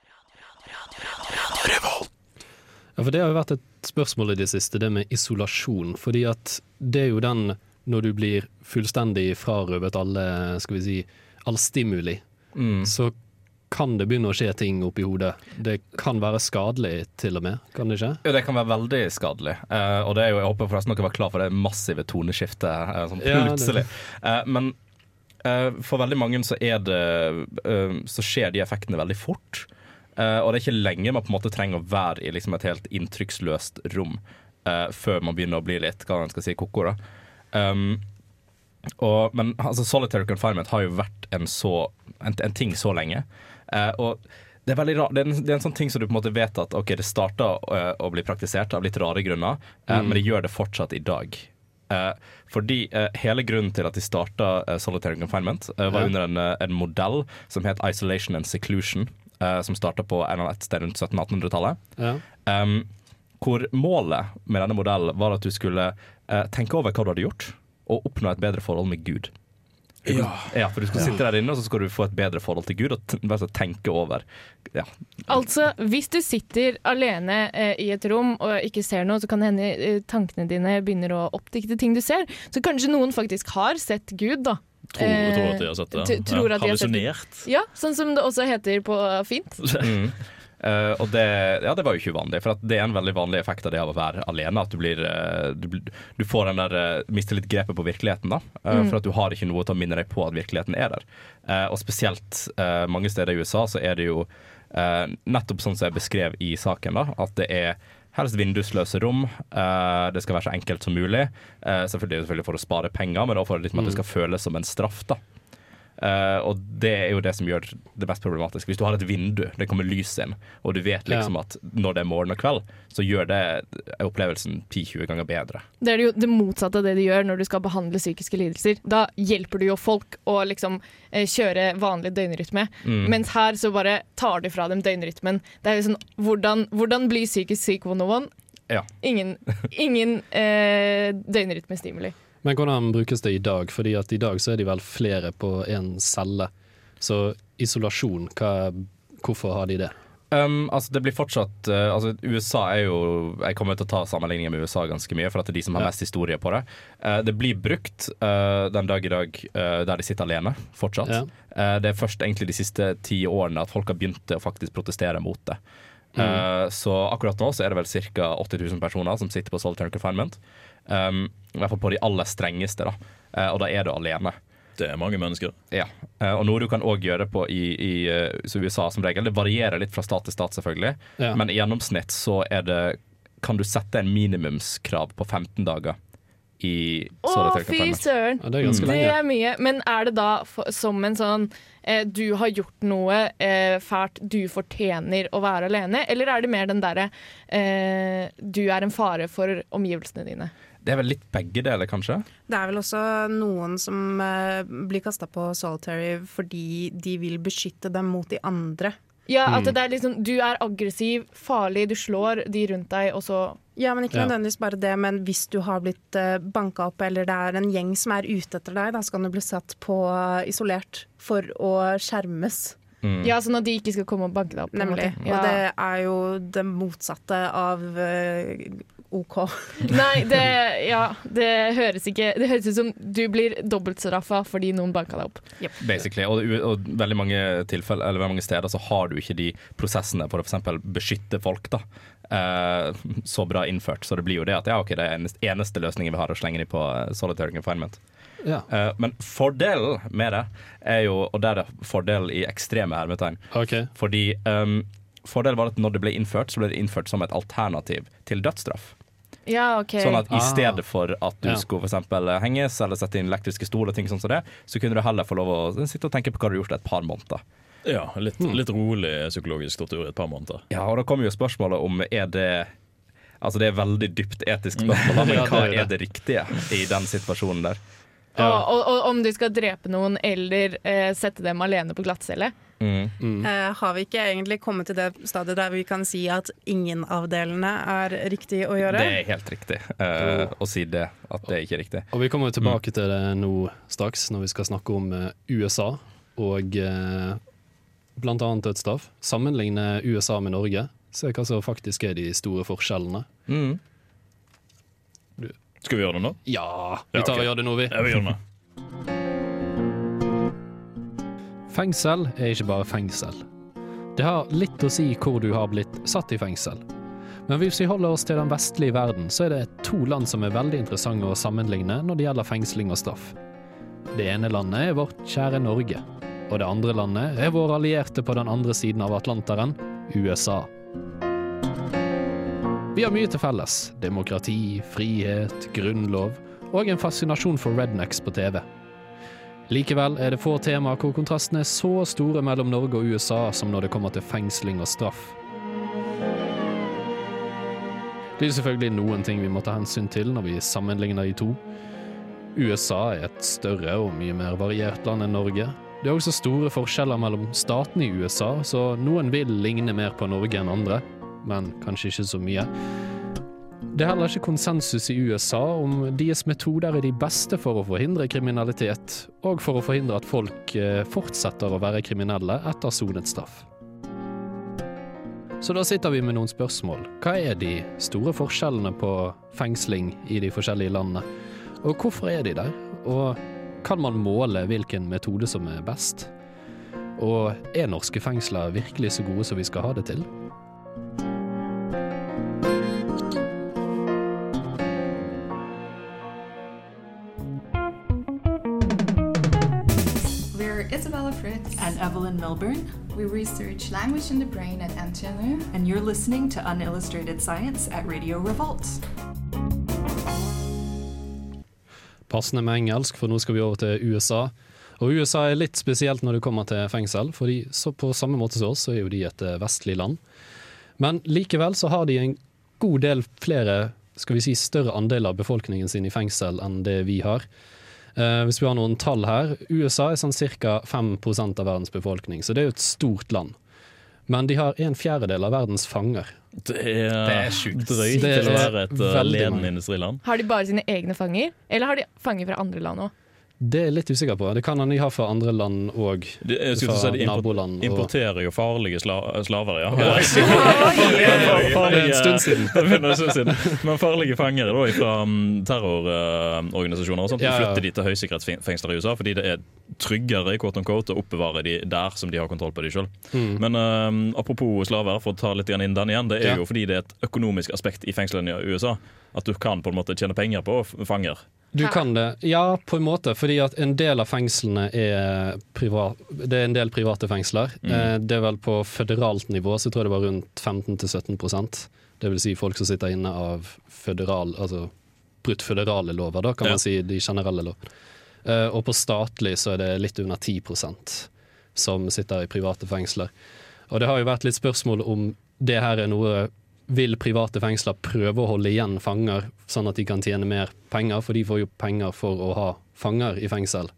Ja, for Det har jo vært et spørsmål i det siste, det med isolasjon. Fordi at det er jo den når du blir fullstendig frarøvet alle, skal vi si, all stimuli. Mm. Så kan det begynne å skje ting oppi hodet. Det kan være skadelig til og med, kan det ikke? Jo, det kan være veldig skadelig. Uh, og det er jo, jeg håper forresten dere var klar for det massive toneskiftet uh, sånn Ja, uh, plutselig. Eh, men for veldig mange så er det Så skjer de effektene veldig fort. Eh, og det er ikke lenge man på en måte trenger å være i liksom et helt inntrykksløst rom eh, før man begynner å bli litt hva man skal si, koko. Um, og, men altså, solitary confinement har jo vært en, så, en, en ting så lenge. Uh, og det er veldig rar, Det er, en, det er en sånn ting som du på en måte vet at ok, det starta å bli praktisert av litt rare grunner, uh, Mm. men det gjør det fortsatt i dag. Uh, fordi hele grunnen til at de starta solitary confinement, var Ja. under en, en modell som het isolation and seclusion, eh, som starta på en eller et sted rundt 1700-1800-tallet. Ja. Um, hvor målet med denne modellen var at du skulle uh, tenke over hva du hadde gjort, og oppnå et bedre forhold med Gud. Ja. ja. for du skal sitte der inne og så skal du få et bedre forhold til Gud og tenke over. Ja. Altså, hvis du sitter alene eh, i et rom og ikke ser noe, så kan det hende eh, tankene dine begynner å oppdikte ting du ser. Så kanskje noen faktisk har sett Gud, da. Tror, Eh, tror at de har sett det. t- tror at de. Hallusinert. Ja, sånn som det også heter på fint. Mm. Uh, og det, ja, det var jo ikke uvanlig, for at det er en veldig vanlig effekt av det av å være alene. At du, blir, eh, du, du får den der uh, mister litt grepet på virkeligheten, da. Mm. For at du har ikke noe til å minne deg på at virkeligheten er der. Eh, og spesielt eh, mange steder i USA så er det jo eh, nettopp sånn som jeg beskrev i saken, da, at det er Helst vindusløse rom. Uh, det skal være så enkelt som mulig. Uh, selvfølgelig, selvfølgelig for å spare penger, men også for liksom at det skal føles som en straff. da Eh, og det er jo det som gjør det mest problematiske. Hvis du har et vindu, det kommer lys inn, og du vet liksom at når det er morgen og kveld, så gjør det opplevelsen 10-20 ganger bedre. Det er jo det motsatte av det de gjør når du skal behandle psykiske lidelser. Da hjelper du jo folk å liksom eh, kjøre vanlig døgnrytme, Mm. mens her så bare tar du fra dem døgnrytmen. Det er jo sånn, hvordan, hvordan bli psykisk syk 101? Ja. Ingen, ingen eh, døgnrytmestimuli. Men hvordan brukes det i dag? Fordi at i dag så er de vel flere på én celle. Så isolasjon, hva, hvorfor har de det? Um, altså det blir fortsatt uh, altså USA er jo Jeg kommer til å ta sammenligninger med USA ganske mye, for at det er de som har mest historie på det. Uh, det blir brukt uh, den dag i dag der de sitter alene, fortsatt. Ja. Det er først egentlig de siste ti årene at folk har begynt å faktisk protestere mot det. Uh, så akkurat nå så er det vel ca. 80 000 personer som sitter på solitary confinement. Um, I hvert fall på de aller strengeste, da. Uh, og da er du alene. Det er mange mennesker. Ja, uh, og noe du kan òg gjøre på i, i eh, USA som regel. Det varierer litt fra stat til stat, selvfølgelig, Ja. men i gjennomsnitt så er det kan du sette en minimumskrav på 15 dager i Å, fy søren! Ja, det er ganske Det lenge. er mye. Men er det da for, som en sånn eh, du har gjort noe eh, fælt, du fortjener å være alene? Eller er det mer den derre eh, du er en fare for omgivelsene dine? Det er vel litt begge deler, kanskje? Det er vel også noen som eh, blir kasta på solitary fordi de vil beskytte dem mot de andre. Ja, at Mm. det er liksom Du er aggressiv, farlig, du slår de rundt deg, og så Ja, men ikke nødvendigvis bare det, men hvis du har blitt uh, banka opp, eller det er en gjeng som er ute etter deg, da skal du bli satt på eh, isolert for å skjermes. Mm. Ja, sånn at de ikke skal komme og banke deg opp. Nemlig. Ja. Og det er jo det motsatte av uh, OK. Nei, det, ja, det høres ikke Det høres ut som du blir dobbeltstraffa fordi noen banka deg opp. Basically. Og, og veldig mange tilfeller, eller veldig mange steder så har du ikke de prosessene for å f.eks. beskytte folk da, eh, så bra innført. Så det blir jo det at ja, ok, det er eneste, eneste løsningen vi har å slenge dem på eh, solitary confinement. Ja. Uh, men fordelen med det er jo, og der er det fordel i ekstreme hermetegn, Okay. fordi um, fordelen var at når det ble innført, så ble det innført som et alternativ til dødsstraff. Ja, OK. Sånn at i Ah. stedet for at du Ja. skulle for eksempel henges eller sette inn elektriske stol og ting sånn som det, så kunne du heller få lov å sitte og tenke på hva du har gjort et par måneder. Ja, litt, litt rolig psykologisk tortur i et par måneder. Ja, og da kommer jo spørsmålet om er det Altså det er veldig dypt etisk spørsmål, men hva er det riktige i den situasjonen der? Og, og, og om du skal drepe noen eller eh, sette dem alene på glattcelle. Mm. Eh, har vi ikke egentlig kommet til det stadiet der vi kan si at ingen av delene er riktig å gjøre? Det er helt riktig eh, å si det, at det ikke er riktig. Og vi kommer tilbake tilbake til det nå straks, når vi skal snakke om eh, USA og eh, blant annet dødsstraff. Sammenligne USA med Norge. Se hva som faktisk er de store forskjellene. Mm. Skal vi gjøre det nå? Ja, vi Ja, tar og gjør det nå, vi. Ja, vi gjør det nå. Fengsel er ikke bare fengsel. Det har litt å si hvor du har blitt satt i fengsel. Men hvis vi holder oss til den vestlige verden, så er det to land som er veldig interessante å sammenligne når det gjelder fengsling og straff. Det ene landet er vårt kjære Norge. Og det andre landet er våre allierte på den andre siden av Atlanteren, USA. Vi har mye til felles. Demokrati, frihet, grunnlov og en fascinasjon for rednecks på TV. Likevel er det få temaer hvor kontrastene er så store mellom Norge og USA som når det kommer til fengsling og straff. Det er selvfølgelig noen ting vi må ta hensyn til når vi sammenligner de to. USA er et større og mye mer variert land enn Norge. Det er også store forskjeller mellom statene i USA, så noen vil ligne mer på Norge enn andre, men kanskje ikke så mye. Det er heller ikke konsensus i USA om deres metoder er de beste for å forhindre kriminalitet, og for å forhindre at folk eh, fortsetter å være kriminelle etter sonet straff. Så da sitter vi med noen spørsmål. Hva er de store forskjellene på fengsling i de forskjellige landene? Og hvorfor er de der? Og kan man måle hvilken metode som er best? Og er norske fengsler virkelig så gode som vi skal ha det til? We're Isabella Fritz, And Evelyn Milburn, we research language in the brain at NTNU. and you're listening to Unillustrated Science at Radio Revolt. Passende med engelsk, for nå skal vi over til USA. Og USA er litt spesielt når det kommer til fengsel, fordi så på samme måte som oss, så er jo de et eh, vestlig land. Men likevel så har de en god del flere, skal vi si større andel av befolkningen sin i fengsel enn det vi har. Eh, hvis vi har noen tall her, USA er sånn ca. 5% av verdens befolkning, så det er jo et stort land. Men de har en fjerdedel av verdens fanger. Det er, Det er sjukt. drøyt Det til å være et uh, ledende industriland. Har de bare sine egne fanger, eller har de fanger fra andre land òg? Det er jeg litt usikker på. Det kan han ha fra andre land òg. Fra de naboland og- importerer jo farlige sla slaver, ja. En stund siden. En stund siden. Men farlige fangere da, fra um, terrororganisasjoner og sånt, Ja, ja. flytter de til høysikkerhetsfengsler i USA fordi det er tryggere quote unquote, å oppbevare de der som de har kontroll på de sjøl. Mm. Men uh, apropos slaver, for å ta litt inn den igjen, det er Ja. jo fordi det er et økonomisk aspekt i fengslene i USA. At du kan på en måte tjene penger på fanger. Du kan det, ja på en måte, fordi at en del av fengslene er privat, Det er en del private fengsler. Mm. Det er vel på føderalt nivå så tror jeg det var rundt 15-17% Det vil si folk som sitter inne av føderal, altså brutt føderale lover, da kan Ja. man si de generelle lovene. Eh, Og på statlig så er det litt under 10% som sitter i private fengsler. Og det har jo vært litt spørsmål om det her er noe vil private fengsler prøve å holde igjen fanger, sånn at de kan tjene mer penger? For de får jo penger for å ha fanger i fengsel.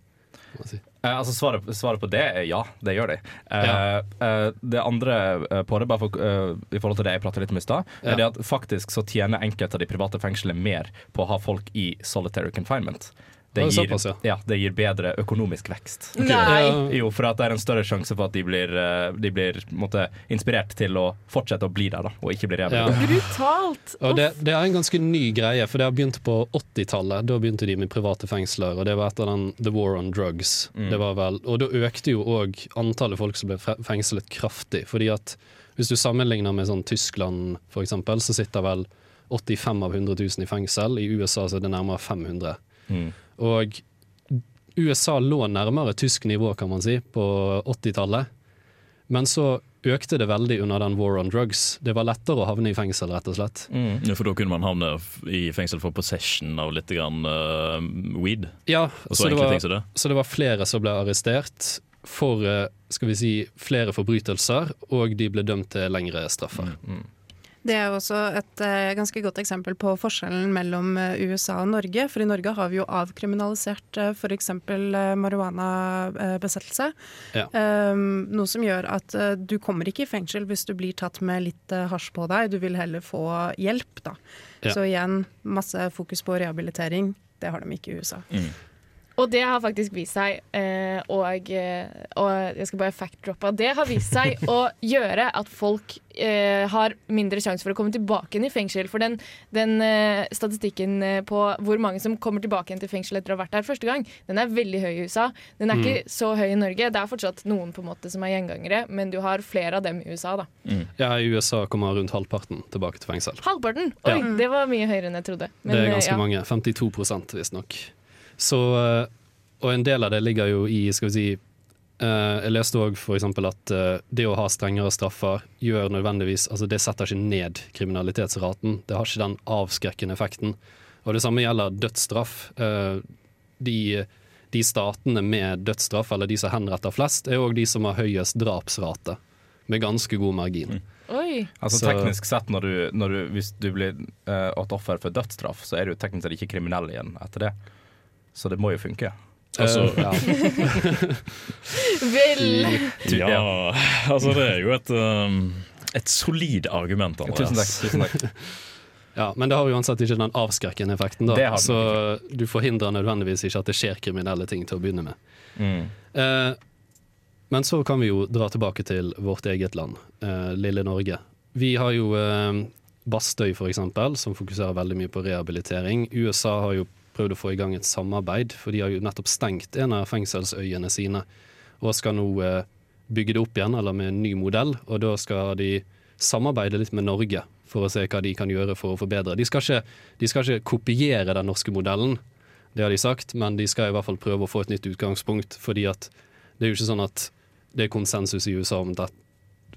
si. Eh, altså svaret, svaret på det er ja, det gjør de. Eh, Ja. eh, det andre eh, på det, bare for, eh, i forhold til det jeg pratet litt om i stad, Ja. er det at faktisk så tjener enkelte av de private fengslene mer på å ha folk i solitary confinement. Det gir, såpass, ja. ja, det gir bedre økonomisk vekst. Nei! Jo, for at det er en større sjanse for at de blir, eh, de blir måtte, inspirert til å fortsette å bli der, da, og ikke bli ja. Brutalt! Og det, det er en ganske ny greie, for det har begynt på 80-tallet. Da begynte de med private fengsler, og det var etter den The War on Drugs. Mm. Det var vel, og da økte jo òg antallet folk som ble fe- fengslet kraftig. fordi at hvis du sammenligner med sånn Tyskland for eksempel, så sitter vel 85 av 100 000 i fengsel. I USA så er det nærmere 500. Mm. Og USA lå nærmere tysk nivå, kan man si, på 80-tallet. Men så økte det veldig under den war on drugs. Det var lettere å havne i fengsel, rett og slett. Mm. Ja, for da kunne man havne i fengsel for possession av litt grann, uh, weed. Ja, så så det, var, det. så det var flere som ble arrestert for eh, skal vi si, flere forbrytelser, og de ble dømt til lengre straffer. Mm. Det er jo også et eh, ganske godt eksempel på forskjellen mellom eh, USA og Norge. For i Norge har vi jo avkriminalisert uh, f.eks. Uh, marihuanabesettelse. Ja. Um, noe som gjør at eh, du kommer ikke i fengsel hvis du blir tatt med litt uh, hasj på deg. Du vil heller få hjelp, da. Ja. Så igjen, masse fokus på rehabilitering. Det har de ikke i USA. Og det har faktisk vist seg, eh, og, eh, og jeg skal bare fact-droppe Det har vist seg å gjøre at folk eh, har mindre sjanse for å komme tilbake igjen i fengsel. For den, den eh, statistikken eh, på hvor mange som kommer tilbake igjen til fengsel etter å ha vært der første gang, den er veldig høy i USA. Den er ikke så høy i Norge. Det er fortsatt noen på en måte som er gjengangere, men du har flere av dem i USA. da. Ja, I USA kommer rundt halvparten tilbake til fengsel. Halvparten! Oi, Ja. det var mye høyere enn jeg trodde. Men, det er eh, ganske ja. mange. 52 visstnok. Så eh, Og en del av det ligger jo i skal vi si eh, Jeg leste òg f.eks. at eh, det å ha strengere straffer gjør nødvendigvis Altså det setter ikke ned kriminalitetsraten. Det har ikke den avskrekkende effekten. Og det samme gjelder dødsstraff. Eh, de, de statene med dødsstraff, eller de som henretter flest, er òg de som har høyest drapsrate. Med ganske god margin. Oi. Altså Så- teknisk sett, når du, når du, hvis du blir eh, et offer for dødsstraff, så er du teknisk sett ikke kriminell igjen etter det. Så det må jo funke. Altså, Eh, ja. Vel ja, altså det er jo et, um, et solid argument, Andreas. Tusen takk. tusen takk Ja, men det har uansett ikke den avskrekkende effekten. Da. Så ikke. Så du forhindrer nødvendigvis ikke at det skjer kriminelle ting til å begynne med. mm. Eh, men så kan vi jo dra tilbake til vårt eget land, eh, lille Norge. Vi har jo eh, Bastøy for eksempel, som fokuserer veldig mye på rehabilitering. USA har jo prøvd å få i gang et samarbeid, for de har jo nettopp stengt en av fengselsøyene sine, og skal nå eh, bygge det opp igjen, eller med en ny modell, og da skal de samarbeide litt med Norge for å se hva de kan gjøre for å forbedre. De skal ikke, de skal ikke kopiere den norske modellen, det har de sagt, men de skal i hvert fall prøve å få et nytt utgangspunkt, fordi at det er jo ikke sånn at det er konsensus i USA om at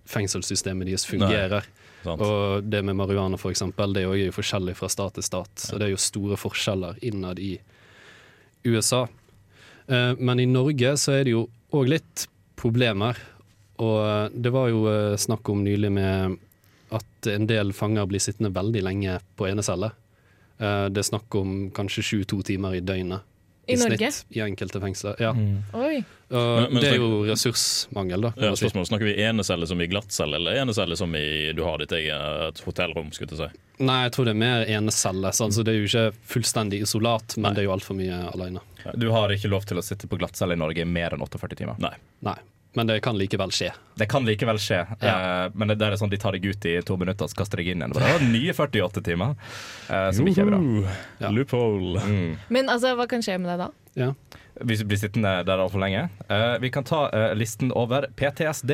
fengselssystemet deres fungerer. Sant. Og det med marihuana eksempel, det er jo forskjellig fra stat til stat, så det er jo store forskjeller innad i USA. Eh, Men i Norge så er det jo òg litt problemer. Og eh, det var jo eh, snakk om nylig med at en del fanger blir sittende veldig lenge på enecelle. Det er snakk om kanskje 22 timer i døgnet. I Norge? snitt i enkelte fengsler. Ja. Oi. Uh, Men- men det er jo ressursmangel, da. Ja, si. spørsmål, Snakker vi enecelle som i glattcelle, eller enecelle som i du har ditt eget hotellrom? skulle jeg si? Nei, jeg tror det er mer enecelle. Så altså, det er jo ikke fullstendig isolat, men det er jo altfor mye alene. Du har ikke lov til å sitte på glattcelle i Norge i mer enn 48 timer. Nei. Nei. Men det kan likevel skje. Det kan likevel skje, Ja. eh, men det der er sånn de tar deg ut i to minutter og så kaster deg inn igjen. Det var nye 48 timer, eh, som ikke er bra. Ja. Loophole. Mm. Men altså, hva kan skje med deg da? Ja. Hvis du blir sittende der altfor lenge. Uh, vi kan ta uh, listen over PTSD.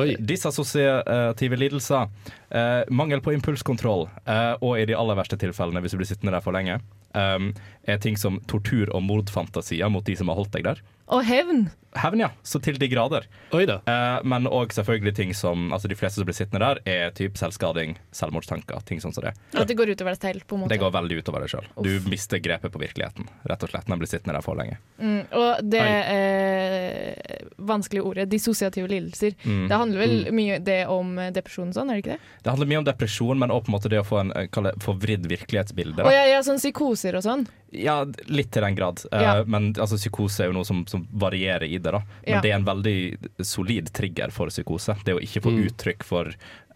Oi. Disassosiative lidelser. Uh, mangel på impulskontroll. eh, og i de aller verste tilfellene, hvis du blir sittende der for lenge, um, er ting som tortur og mordfantasier mot de som har holdt deg der. Og hevn! Hevn, ja. Så til de grader. Oi da. Eh, men òg selvfølgelig ting som Altså De fleste som blir sittende der, er typ selvskading, selvmordstanker, ting sånn som det. At det går utover deg selv, på en måte. Det går veldig utover deg sjøl. Du mister grepet på virkeligheten, rett og slett, når du blir sittende der for lenge. Mm, og det eh, vanskelige ordet dissosiative lidelser. Mm. Det handler vel mye det om eh, depresjon sånn, er det ikke det? Det handler mye om depresjon, men også på en måte det å få en eh, forvridd virkelighetsbilde. Og ja, ja, sånn psykoser og sånn. Ja, litt til den grad. Eh, Ja. men altså, psykose er jo noe som, som varierer i det. da Men Ja. det er en veldig solid trigger for psykose. Det å ikke få Mm. uttrykk for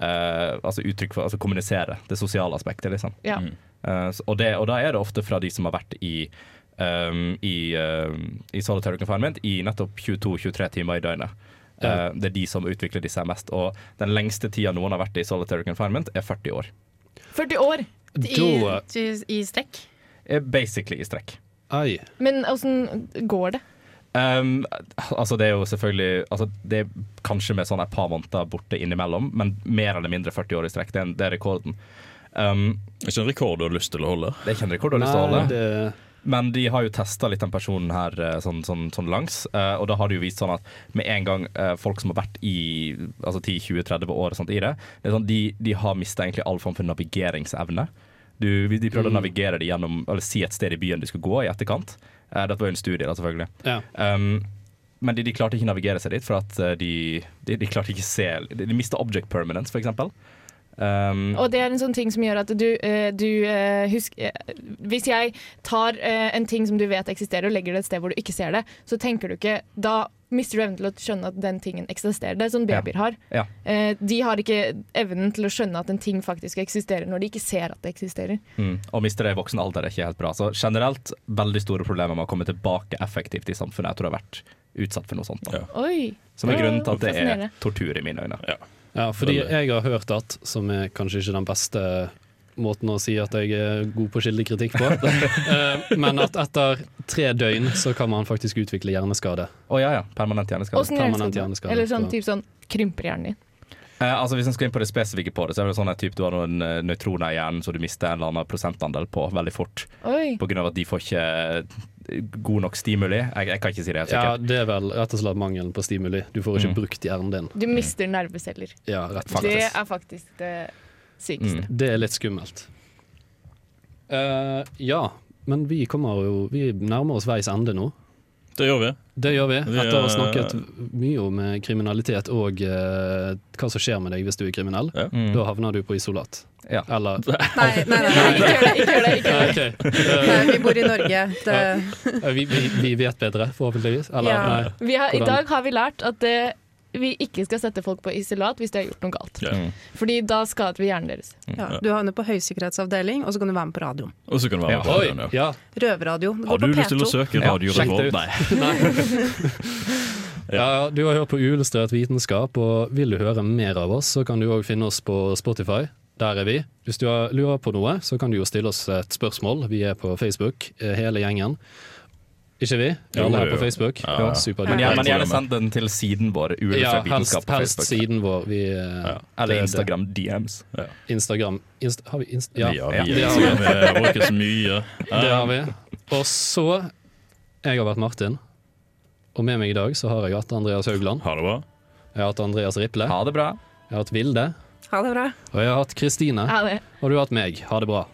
uh, Altså uttrykk for Altså kommunisere. Det sosiale aspektet, liksom. Ja. Mm. Eh, og, det, og da er det ofte fra de som har vært i um, i, um, i solitary confinement i nettopp 22-23 timer i døgnet. Eh, det er de som utvikler disse mest. Og den lengste tida noen har vært i solitary confinement, er 40 år. 40 år! i, I, i strekk. Er basically i strekk. Ai. Men åssen går det? Um, altså det er jo selvfølgelig altså Det er kanskje med sånn et par måneder borte innimellom, men mer eller mindre 40 år i strekk. Det er, det er rekorden. Um, Det er ikke en rekord du har lyst til å holde. det er ikke en rekord du har lyst til å holde. Det Men de har jo testa litt den personen her eh, sånn, sånn, sånn langs, eh, og da har det jo vist sånn at med en gang eh, folk som har vært i altså 10-20-30 år sånt i det, det sånn, de, de har mista egentlig all form for navigeringsevne. Du, de prøvde å navigere det gjennom Eller si et sted i byen de skulle gå i etterkant. Dette var jo en studie, da, selvfølgelig. Ja. Um, men de, de klarte ikke å navigere seg dit, for at de, de, de klarte ikke se De, de mista object permanence, for eksempel. Um, Og det er en sånn ting som gjør at du, uh, du uh, husker uh, Hvis jeg tar eh, en ting som du vet eksisterer og legger det et sted hvor du ikke ser det, så tenker du ikke Da mister du evnen til å skjønne at den tingen eksisterer. Det er sånn babyer har. Ja. Eh, de har ikke evnen til å skjønne at en ting faktisk eksisterer, når de ikke ser at det eksisterer. Mm. Og mister det i voksen alder er ikke helt bra. Så generelt veldig store problemer med å komme tilbake effektivt i samfunnet etter å ha vært utsatt for noe sånt. Da. Oi! Som er grunnen til at det er tortur i mine øyne. Ja, fordi jeg har hørt at, som er kanskje ikke den beste måten å si at jeg er god på kildekritikk på, eh, men at etter tre døgn så kan man faktisk utvikle hjerneskade. Å ja, ja. Permanent hjerneskade. Hvordan Permanent hjerneskade? hjerneskade. Eller sånn, Så- typ sånn krymper hjernen din. Eh, altså Hvis en skal inn på det spesifikke på det, så er det sånn at typ, du har noen eh, nøytroner i hjernen så du mister en eller annen prosentandel på veldig fort. Oi. På grunn av at de får ikke god nok stimuli. Jeg, jeg kan ikke si det Ja, det er vel rett og slett mangelen på stimuli. Du får ikke Mm. brukt hjernen din. Du mister nerveceller. Ja, rett og Det er faktisk det sykeste. Det er litt skummelt. Uh, ja, men vi kommer jo Vi nærmer oss veis ende nå. Det gjør vi. Det gjør vi. Etter å ha snakket mye om eh, kriminalitet og uh, hva som skjer med deg hvis du er kriminell. Mm. Da havner du på isolat. Ja. Eller Nei, nei, nei, nei. Ikke gjør det, ikke gjør det. Ikke gjør det. Okay. nei, vi bor i Norge. Det, Eh, vi, vi, vi vet bedre, forhåpentligvis. Eller Ja. nei. Vi har, I dag har vi lært at eh, vi ikke skal sette folk på isolat hvis de har gjort noe galt. Ja. Mm. Fordi da skader vi hjernen deres. ja, du havner på høysikkerhetsavdeling, og så kan du være med på radio. Og så kan du være med på radioen, ja. ja. Røverradio. Det Har du lyst til å P2. søke Ja, sjekk det ut. Nei. Ja, ja, du har hørt på Uillustrert vitenskap, og vil du høre mer av oss, så kan du òg finne oss på Spotify. Der er vi. Hvis du lurer på noe, så kan du jo stille oss et spørsmål. Vi er på Facebook, eh, hele gjengen. Ikke vi? Jo, Alle her på. Facebook. Ja, Ja, ja. Men, gjerne, men gjerne send den til siden vår. Ja, helst, på helst siden vår. Vi, eh, Ja. Eller det- Instagram DMs. Instagram Inst har vi Inst Ja, ja, vi det har vi. vi orker så mye. Det har vi. Og så Jeg har vært Martin, og med meg i dag så har jeg hatt Andreas Haugland. Ha det bra. Jeg har hatt Andreas Riple. Ha det bra. Jeg har hatt Vilde. Ha det bra. Og jeg har hatt Kristine. Og du har hatt meg. Ha det bra.